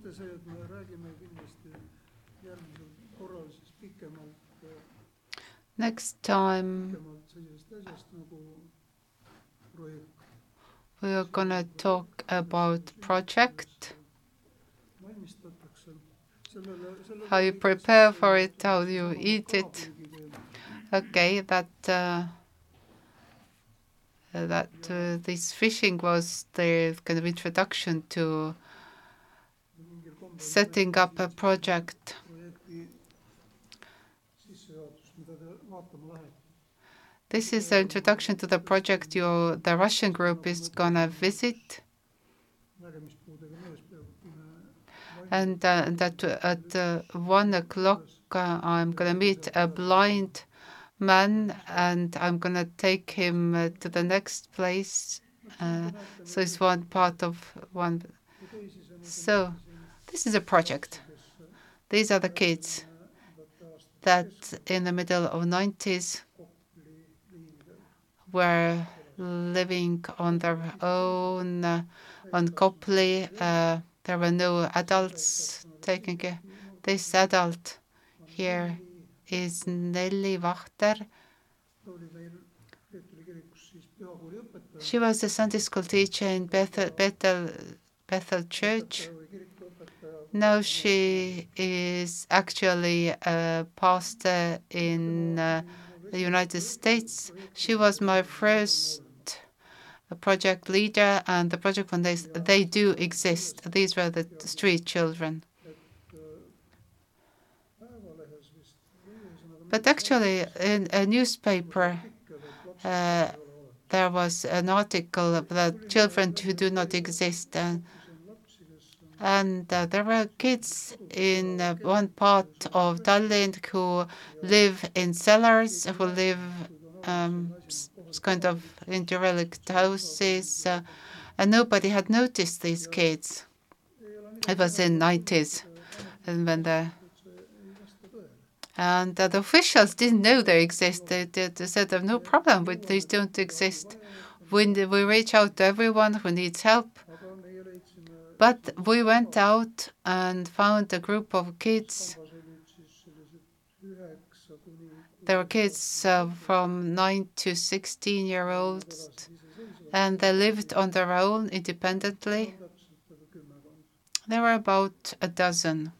mõte see, et me räägime kindlasti järgmisel korral siis pikemalt, Next time pikemalt sellisest asjast nagu projekt we are gonna talk about project, valmistatakse. sellele, sellele how you prepare for it, how you eat it. Okay, that uh, that uh, this fishing was the kind of introduction to mingil kombel setting up a project. This is the introduction to the project you, the Russian group is gonna visit, and uh, that at uh, one o'clock uh, I'm gonna meet a blind man, and I'm gonna take him uh, to the next place. Uh, so it's one part of one. So this is a project. These are the kids that in the middle of 90s were living on their own on Kopli. Uh, there were no adults taking care. This adult here is Nelly õpetaja She was a Sunday school teacher in Bethel, Bethel, Bethel Church. Now she is actually a pastor in uh, the United States. She was my first uh, project leader, and the project when they do exist. These were the street children. But actually, in a newspaper, uh, there was an article about children who do not exist, and, and uh, there were kids in uh, one part of Tallinn who live in cellars, who live um, kind of in derelict houses, uh, and nobody had noticed these kids. It was in 90s, and when the and uh, the officials didn't know they existed. They, they said, "There's no problem with these don't exist. When we reach out to everyone who needs help, but we went out and found a group of kids. There were kids uh, from 9 to 16 year olds, and they lived on their own independently. There were about a dozen.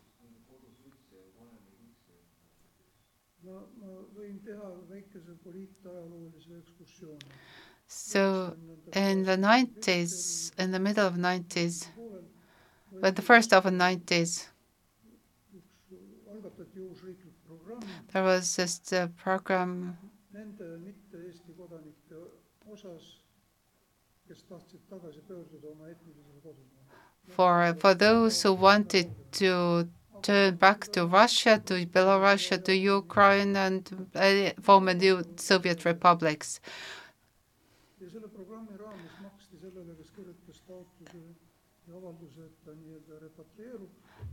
So in the 90s, in the middle of 90s, but the first of the 90s, algatati uus riiklik programm there was this uh, program for for those who wanted to turn back to Russia, to Belarus, to Ukraine, and uh, former new Soviet republics.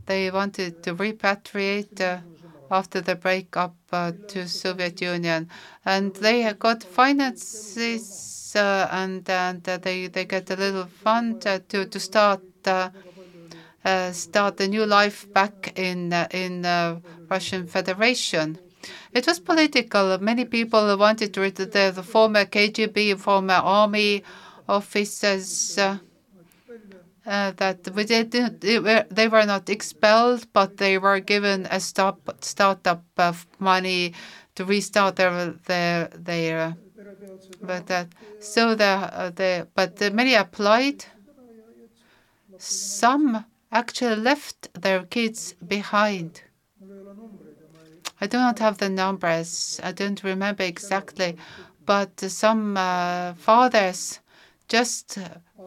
They wanted to repatriate uh, after the breakup uh, to Soviet Union, and they got finances uh, and and they they get a little fund to to start. Uh, start a new life back in uh, in uh, Russian Federation. It was political. Many people wanted to the, the former KGB, former army officers. Uh, uh, that we did, they were they were not expelled, but they were given a stop startup of money to restart their their their. But that so the uh, the but many applied. Some actually left their kids behind. I do not have the numbers. I don't remember exactly, but some uh, fathers just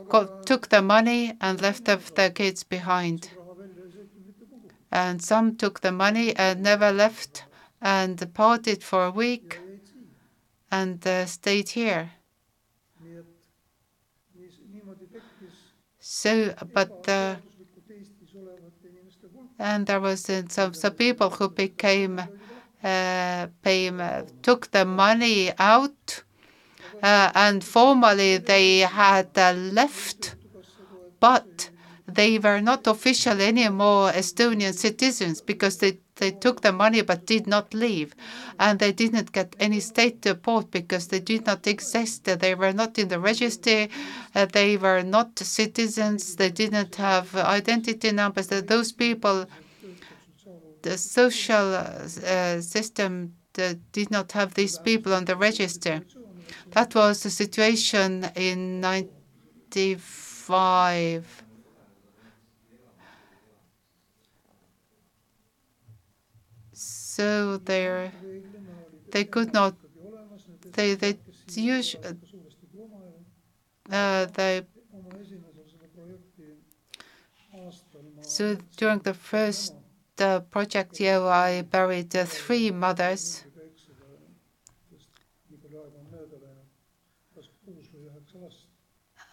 got, took the money and left the, their kids behind. And some took the money and never left and partied for a week and uh, stayed here. So, but uh, and there was uh, some some people who became uh, came, uh, took the money out and formally they had uh, left but they were not officially anymore Estonian citizens because they, they took the money but did not leave. And they didn't get any state support because they did not exist. They were not in the register. Uh, they were not citizens. They didn't have identity numbers. Those people, the social uh, system uh, did not have these people on the register. That was the situation in 95. So they they could not they they use uh, they so during the first uh, project year I buried uh, three mothers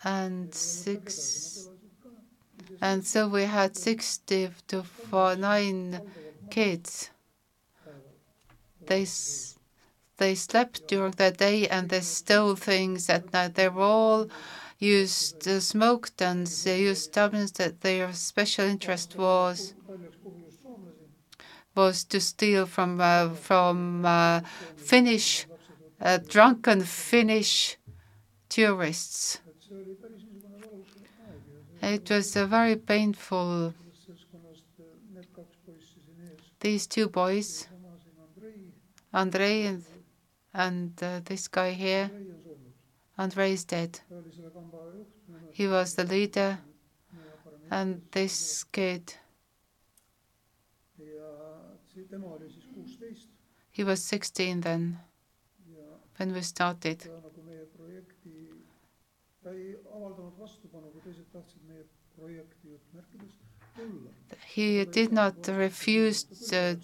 and six and so we had 60 to four, nine kids. They they slept during the day and they stole things at night. They were all used uh, smoked and they used substances that their special interest was was to steal from uh, from uh, Finnish drunken Finnish tourists it was a very painful. These two boys, Andrei. And, and uh, this guy here, Andrei is dead. He was the leader, and this kid, he was 16 then when we started he did not refuse to,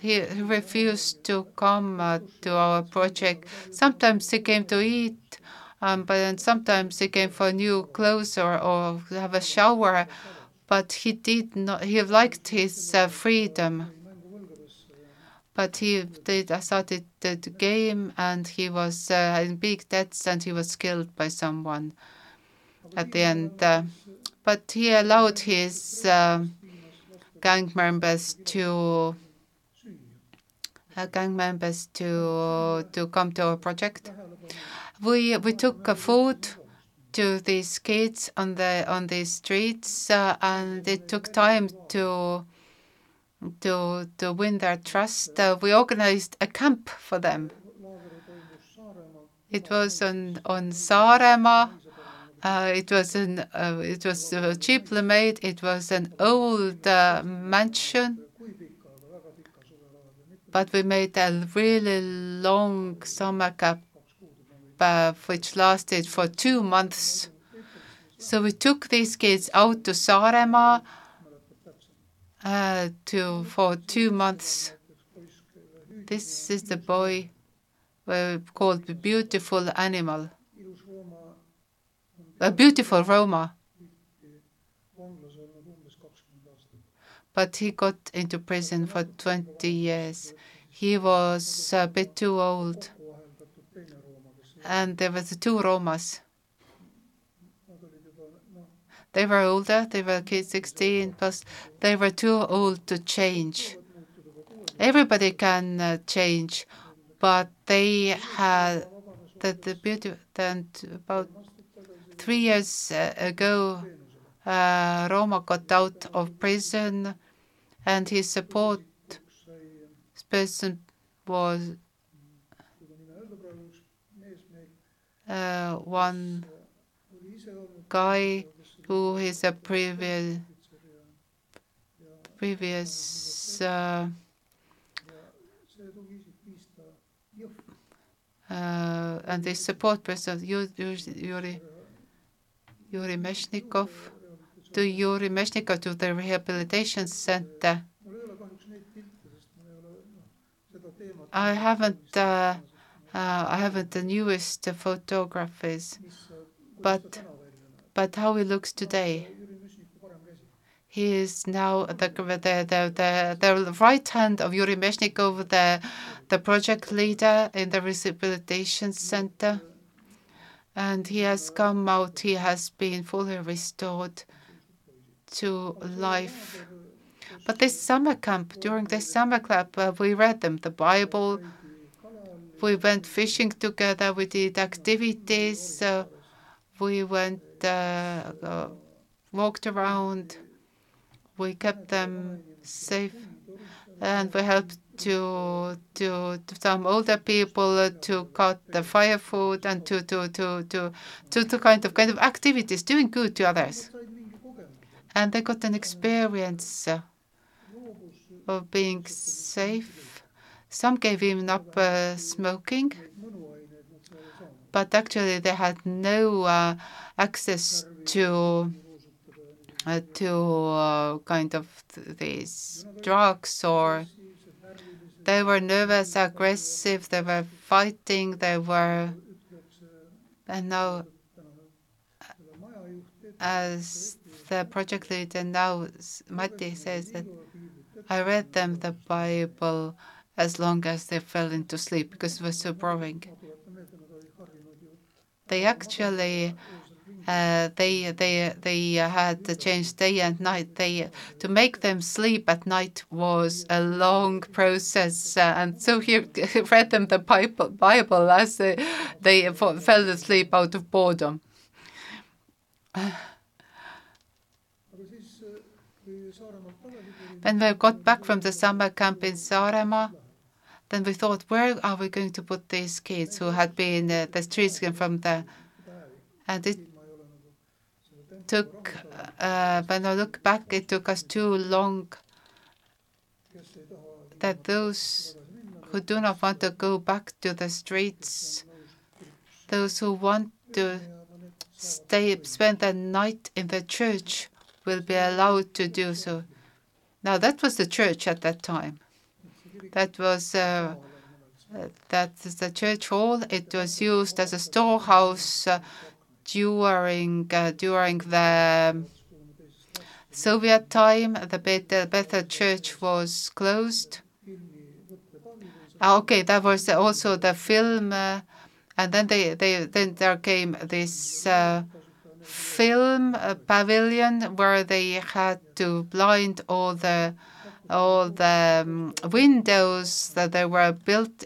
he refused to come uh, to our project. Sometimes he came to eat, um, but then sometimes he came for new clothes or, or have a shower. But he did not. He liked his uh, freedom. But he did uh, started the game, and he was uh, in big debts, and he was killed by someone at the end. Uh, but he allowed his uh, gang members to uh, gang members to to come to our project. We we took food to these kids on the on the streets, uh, and it took time to to to win their trust. Uh, we organized a camp for them. It was on on Saaremaa uh, it was an uh, it was uh, cheaply made. It was an old uh, mansion, but we made a really long summer camp, uh, which lasted for two months. So we took these kids out to Saaremaa uh, to for two months. This is the boy called the beautiful animal a beautiful Roma. But he got into prison for 20 years. He was a bit too old. And there was two Romas. They were older, they were kids 16 plus, they were too old to change. Everybody can uh, change, but they had the, the beauty, and about Three years uh, ago, uh, Roma got out of prison, and his support person was uh, one guy who is a previous previous uh, uh, and the support person Yuri Yuri Meshnikov to Yuri Meshnikov to the rehabilitation center. I haven't uh, uh, I haven't the newest photographs, but but how he looks today. He is now the the the the, the right hand of Yuri Meshnikov, the the project leader in the rehabilitation center and he has come out, he has been fully restored. to life. But this summer camp, during this summer camp, uh, we read them the Bible. We went fishing together. We did activities. Uh, we went, uh, uh walked around. We kept them safe, and we helped to to, to some older people to cut the firewood and to to to to to, to kind of kind of activities, doing good to others. And they got an experience of being safe. Some gave him up uh, smoking, but actually they had no uh, access to uh, to uh, kind of these drugs or they were nervous, aggressive, they were fighting, they were and now as the project leader now Matti says that I read them the Bible as long as they fell into sleep because it was so boring. They actually uh, they they they had to change day and night. They to make them sleep at night was a long process, uh, and so he read them the Bible, Bible as they, they fell asleep out of boredom. When we got back from the summer camp in Saaremaa, then we thought, where are we going to put these kids who had been uh, the streets from there? and it took, uh, when I look back, it took us too long that those who do not want to go back to the streets, those who want to stay, spend the night in the church will be allowed to do so. Now that was the church at that time. That was uh, that is the church hall. It was used as a storehouse uh, during uh, during the Soviet time. The Bethel Church was closed. Ah, okay, that was also the film, uh, and then they, they then there came this uh, film pavilion where they had to blind all the all the um, windows that they were built,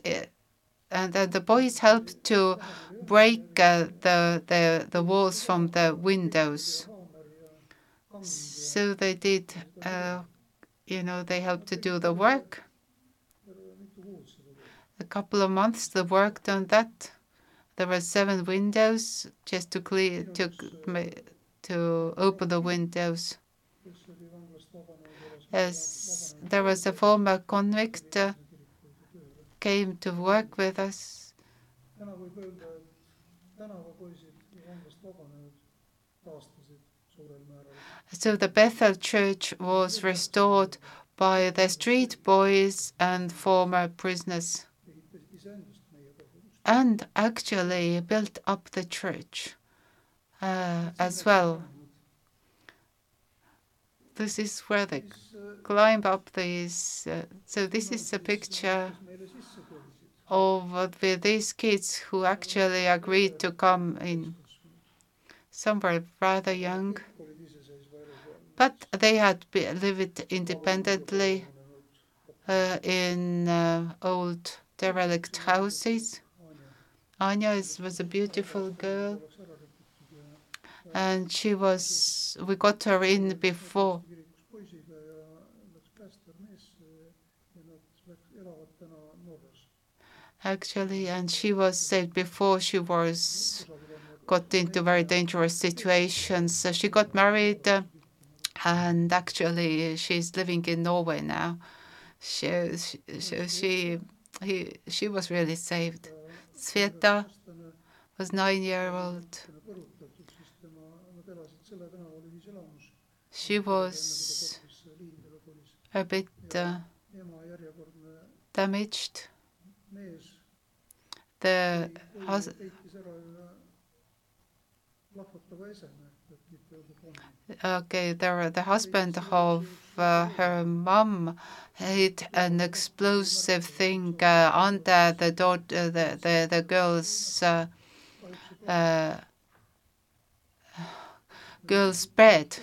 and then the boys helped to break uh, the, the the walls from the windows. So they did, uh, you know, they helped to do the work. A couple of months, the work on that. There were seven windows just to clear to to open the windows. As there was a former convict uh, came to work with us. So the Bethel Church was restored by the street boys and former prisoners and actually built up the church uh, as well. This is where they climb up these. Uh, so this is a picture of these kids who actually agreed to come in. Some were rather young, but they had lived independently uh, in uh, old derelict houses. Anya is, was a beautiful girl, and she was. We got her in before. Actually, and she was saved before she was got into very dangerous situations. So she got married, uh, and actually, she's living in Norway now. She, she, she, he, she was really saved. Sveta was nine year old. She was a bit uh, damaged. The okay, there, the husband of uh, her mom hid an explosive thing uh, under the daughter, uh, the, the, the girl's uh, uh, girl's bed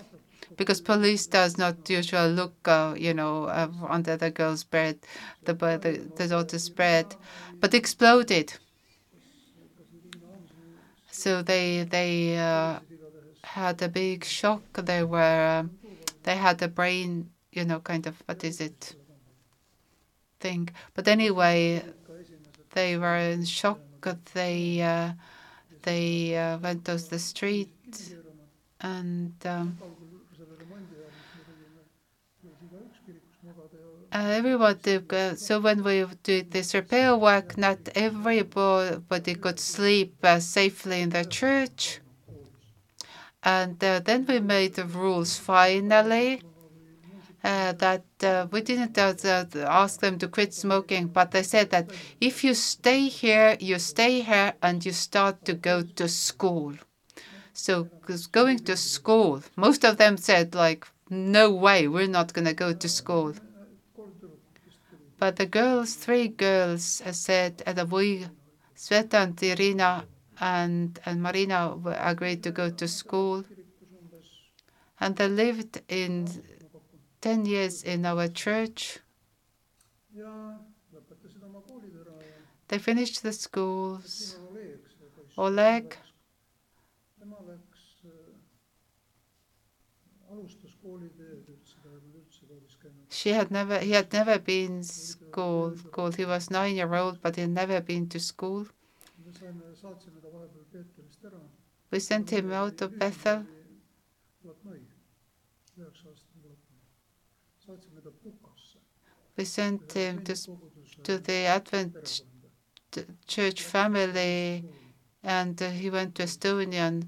because police does not usually look, uh, you know, under the girl's bed, the, the, the daughter's bed, but exploded. So they they uh, had a big shock. They were um, they had a brain, you know, kind of what is it thing. But anyway, they were in shock. They uh, they uh, went to the street and um, uh, everybody. Uh, so when we did this repair work, not everybody could sleep uh, safely in the church. And uh, then we made the rules finally uh, that uh, we didn't uh, ask them to quit smoking, but they said that if you stay here, you stay here and you start to go to school. So, going to school, most of them said, like, no way, we're not going to go to school. But the girls, three girls, uh, said uh, that we, Sveta and Irina and, and Marina, agreed to go to school. And they lived in 10 years in our church. They finished the schools. Oleg, she had never, he had never been school, school. He was nine year old, but he had never been to school. We sent him out of Bethel. We sent him to, to the Advent church family and uh, he went to Estonian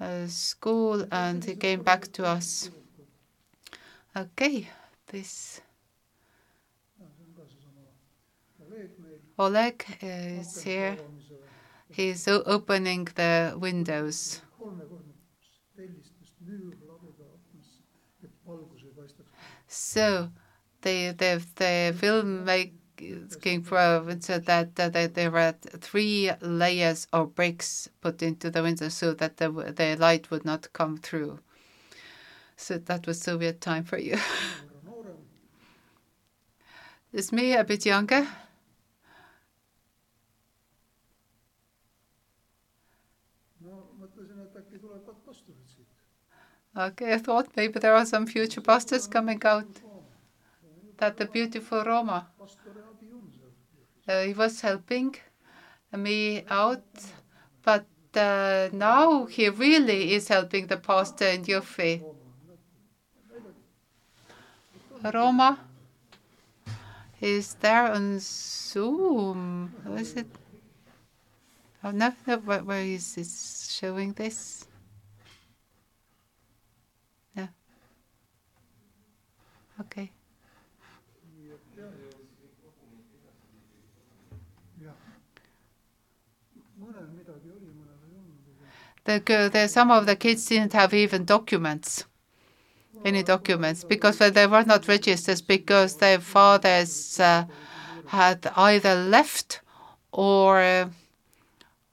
uh, school and he came back to us. Okay, this. Oleg is here. He's opening the windows. So the the the filmmaking province so that, that there were three layers of bricks put into the window so that the the light would not come through. So that was Soviet time for you. Is me a bit younger? Okay, I thought maybe there are some future pastors coming out. That the beautiful Roma. Uh, he was helping me out, but uh, now he really is helping the pastor in Jõhvi. Roma is there on Zoom. Is it? Oh, no, no, where, where is this showing this? Yeah. Okay. The, the, some of the kids didn't have even documents, any documents, because they were not registered because their fathers uh, had either left or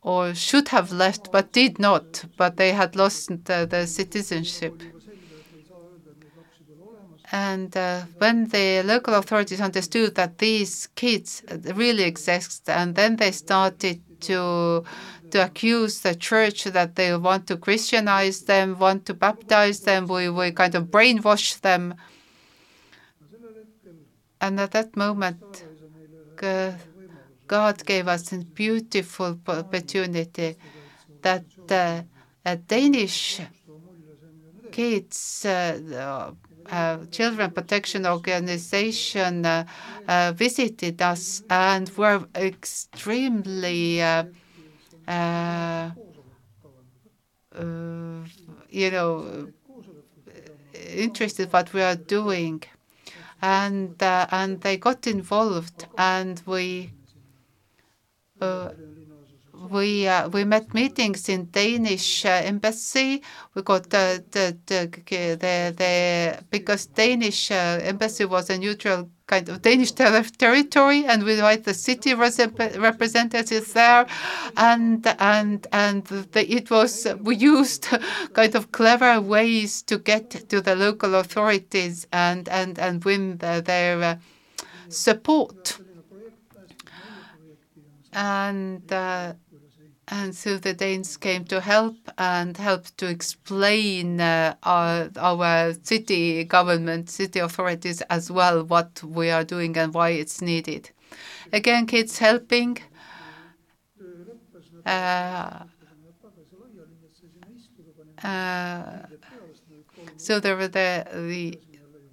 or should have left but did not, but they had lost the, the citizenship. And uh, when the local authorities understood that these kids really exist, and then they started to to accuse the church that they want to Christianize them, want to baptize them, we, we kind of brainwash them. And at that moment, God gave us a beautiful opportunity that uh, Danish kids uh, uh, children protection organization uh, uh, visited us and were extremely, uh, uh, you know, interested what we are doing, and and they got involved, and we we uh, we met meetings in Danish uh, embassy. We got the the the the, the because Danish uh, embassy was a neutral kind of Danish ter territory, and we invite the city representatives there, and and and the, it was we used kind of clever ways to get to the local authorities and and and win the, their uh, support. And uh, and so the Danes came to help and helped to explain uh, our, our city government, city authorities as well, what we are doing and why it's needed. Again, kids helping. Uh, uh, so there were the, the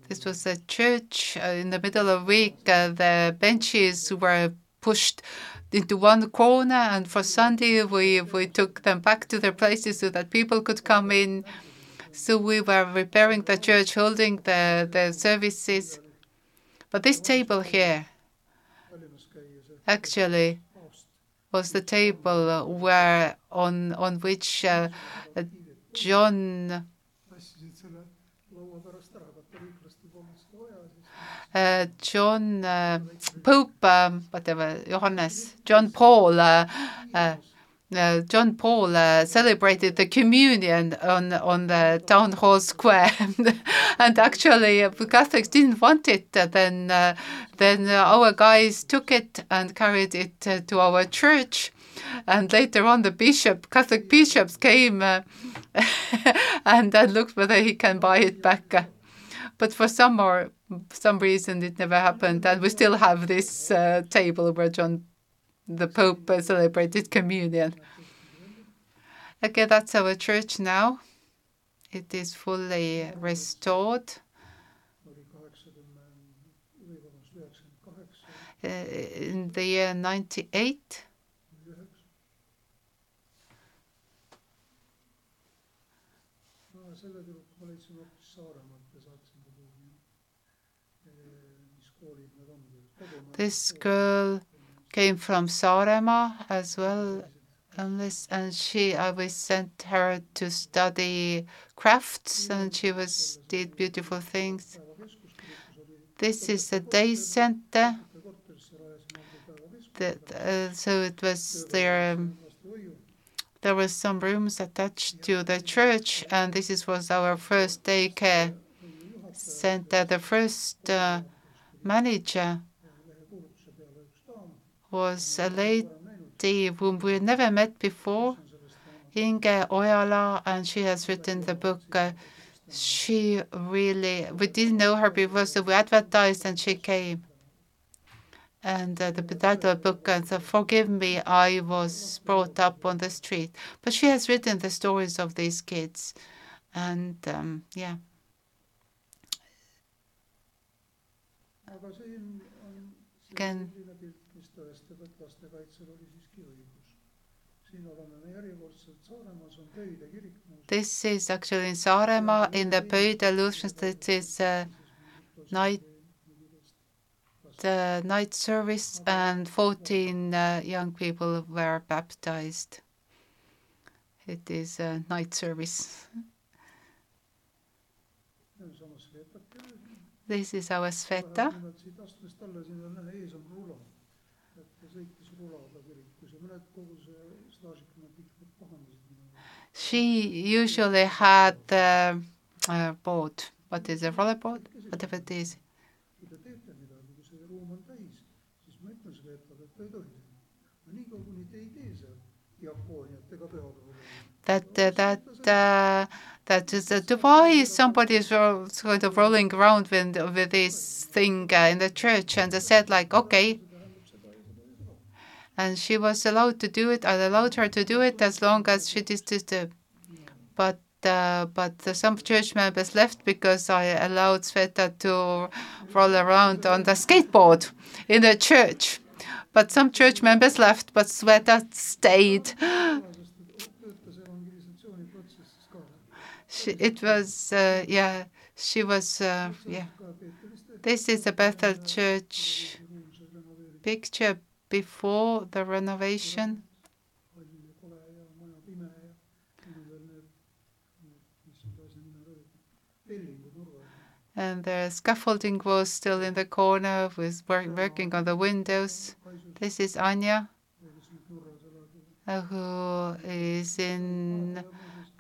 this was a church uh, in the middle of the week. Uh, the benches were pushed into one corner, and for Sunday we, we took them back to their places so that people could come in. So we were repairing the church, holding the, the services. But this table here actually was the table where on on which uh, John John uh, Pope, um, whatever, Johannes, John Paul, uh, uh, uh John Paul uh, celebrated the communion on on the town hall square, and actually, if Catholics didn't want it, then then our guys took it and carried it to our church, and later on, the bishop, Catholic bishops, came and then looked whether he can buy it back. But for some more some reason it never happened, and we still have this uh, table where John, the Pope, uh, celebrated communion. Okay, that's our church now. It is fully restored. Uh, in the year 98. This girl came from Saaremaa as well, and she I was sent her to study crafts, and she was did beautiful things. This is a day center. The, uh, so it was there. Um, there were some rooms attached to the church, and this is, was our first daycare center. The first uh, manager was a lady whom we never met before, Inge Ojala, and she has written the book. Uh, she really, we didn't know her before, so we advertised and she came. And uh, the title of the book, and so forgive me, I was brought up on the street. But she has written the stories of these kids. And um, yeah. aga siin on selline pilt, mis tõestab, et lastekaitsel oli siiski õigus. siin oleme me järjekordselt, Saaremaas on Pöide kirik muuseas. This is actually in Saaremaa in the Pöide Lutheran that is uh, night uh, night service and 14 uh, young people were baptized. It is a night service. This is our Sveta. She usually had the uh, board. What is a rollerboard? Whatever it is. That uh, that uh, that is uh, why somebody is sort of rolling around with with this thing uh, in the church, and they said like, okay, and she was allowed to do it. I allowed her to do it as long as she did it. But uh, but some church members left because I allowed Sveta to roll around on the skateboard in the church. But some church members left, but Sveta stayed. She, it was, uh, yeah, she was, uh, yeah. This is the Bethel Church picture before the renovation. And the scaffolding was still in the corner, with work, working on the windows. This is Anya, uh, who is in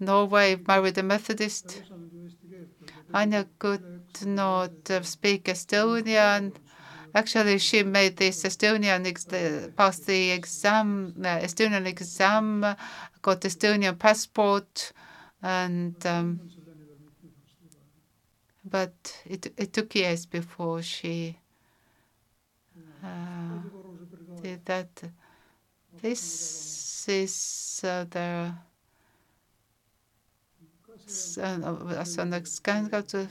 Norway, married a Methodist. Anja could not speak Estonian. Actually, she made this Estonian, ex passed the exam, uh, Estonian exam, got Estonian passport, and um, but it, it took years before she uh, did that. This is uh, the Asana Skangato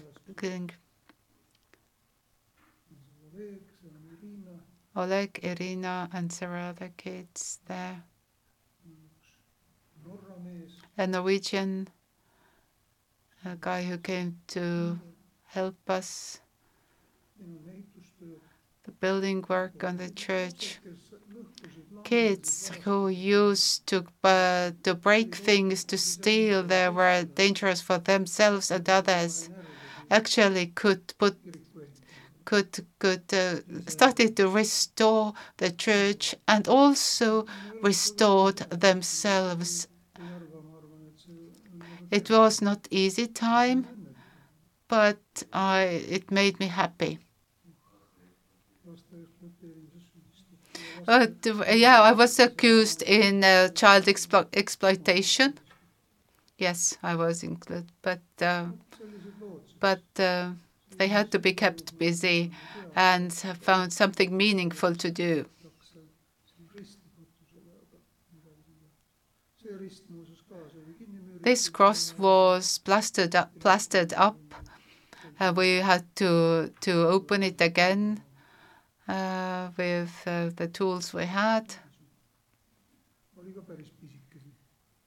Oleg, Irina, and several other kids there. A Norwegian a guy who came to help us. The building work on the church. Kids who used to uh, to break things, to steal, they were dangerous for themselves and others. Actually, could put could could uh, started to restore the church and also restored themselves. It was not easy time but I, it made me happy. Uh, yeah, I was accused in uh, child explo exploitation. Yes, I was included, but uh, but uh, they had to be kept busy and found something meaningful to do. This cross was plastered up, plastered up uh, we had to to open it again with uh, the tools we had.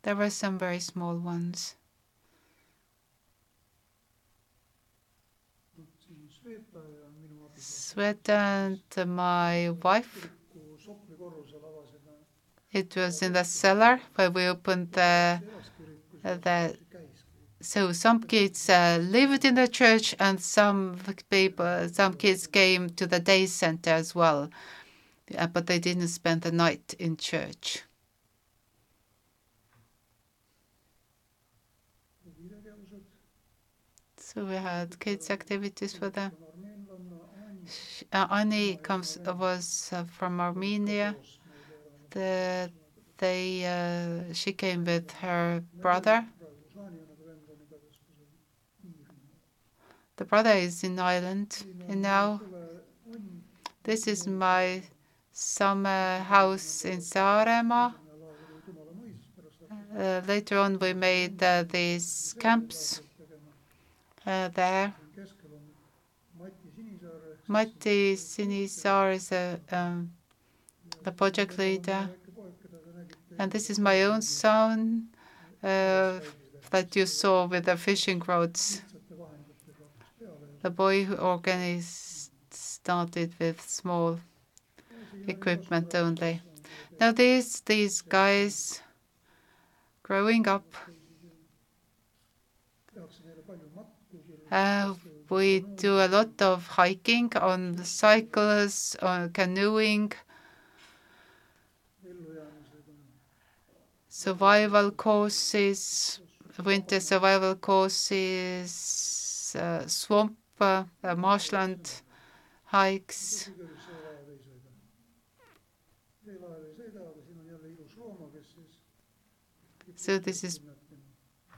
There were some very small ones. Sveta and my wife. It was in the cellar where we opened the the so some kids uh, lived in the church and some people, some kids came to the day center as well, uh, but they didn't spend the night in church. So we had kids activities for them. Uh, Ani comes was uh, from Armenia. The, they uh, she came with her brother The brother is in Ireland, and now this is my summer house in Saaremaa. Uh, later on, we made uh, these camps uh, there. Matti Sinisaar is a, um, the project leader. And this is my own son uh, that you saw with the fishing rods. The boy who organized started with small equipment only. Now these these guys growing up, uh, we do a lot of hiking on cycles, on canoeing, survival courses, winter survival courses, uh, swamp uh, marshland hikes. So this is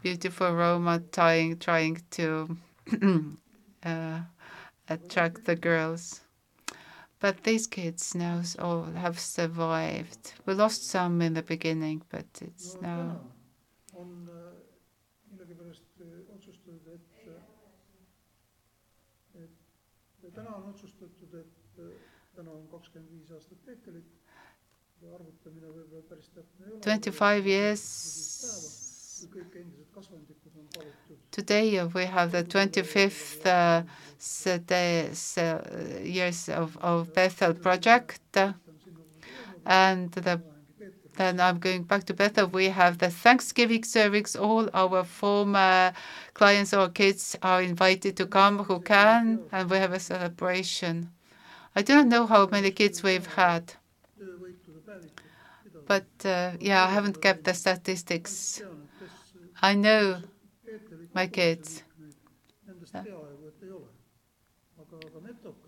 beautiful Roma trying trying to uh, attract the girls. But these kids now all have survived. We lost some in the beginning, but it's now. Täna on otsustatud, et täna on kakskümmend viis aastat ja arvutamine võib-olla päris täpne ei ole. Twenty five years. Today we have the 25th uh, years of, of Bethel project, and the then I'm going back to Bethel. We have the Thanksgiving service. All our former clients or kids are invited to come who can, and we have a celebration. I do not know how many kids we've had, but uh, yeah, I haven't kept the statistics. I know my kids. liikmeid,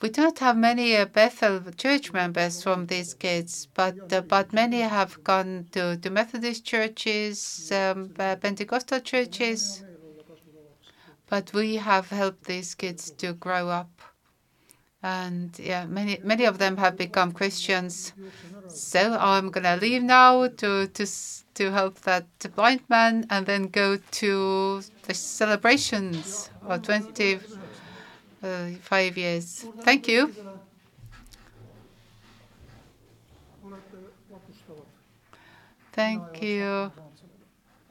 We do not have many uh, Bethel church members from these kids, but uh, but many have gone to, to Methodist churches, um, uh, Pentecostal churches. but we have helped these kids to grow up and yeah many many of them have become christians so i'm gonna leave now to to to help that blind man and then go to the celebrations of Uh, 25 years. Thank you. thank you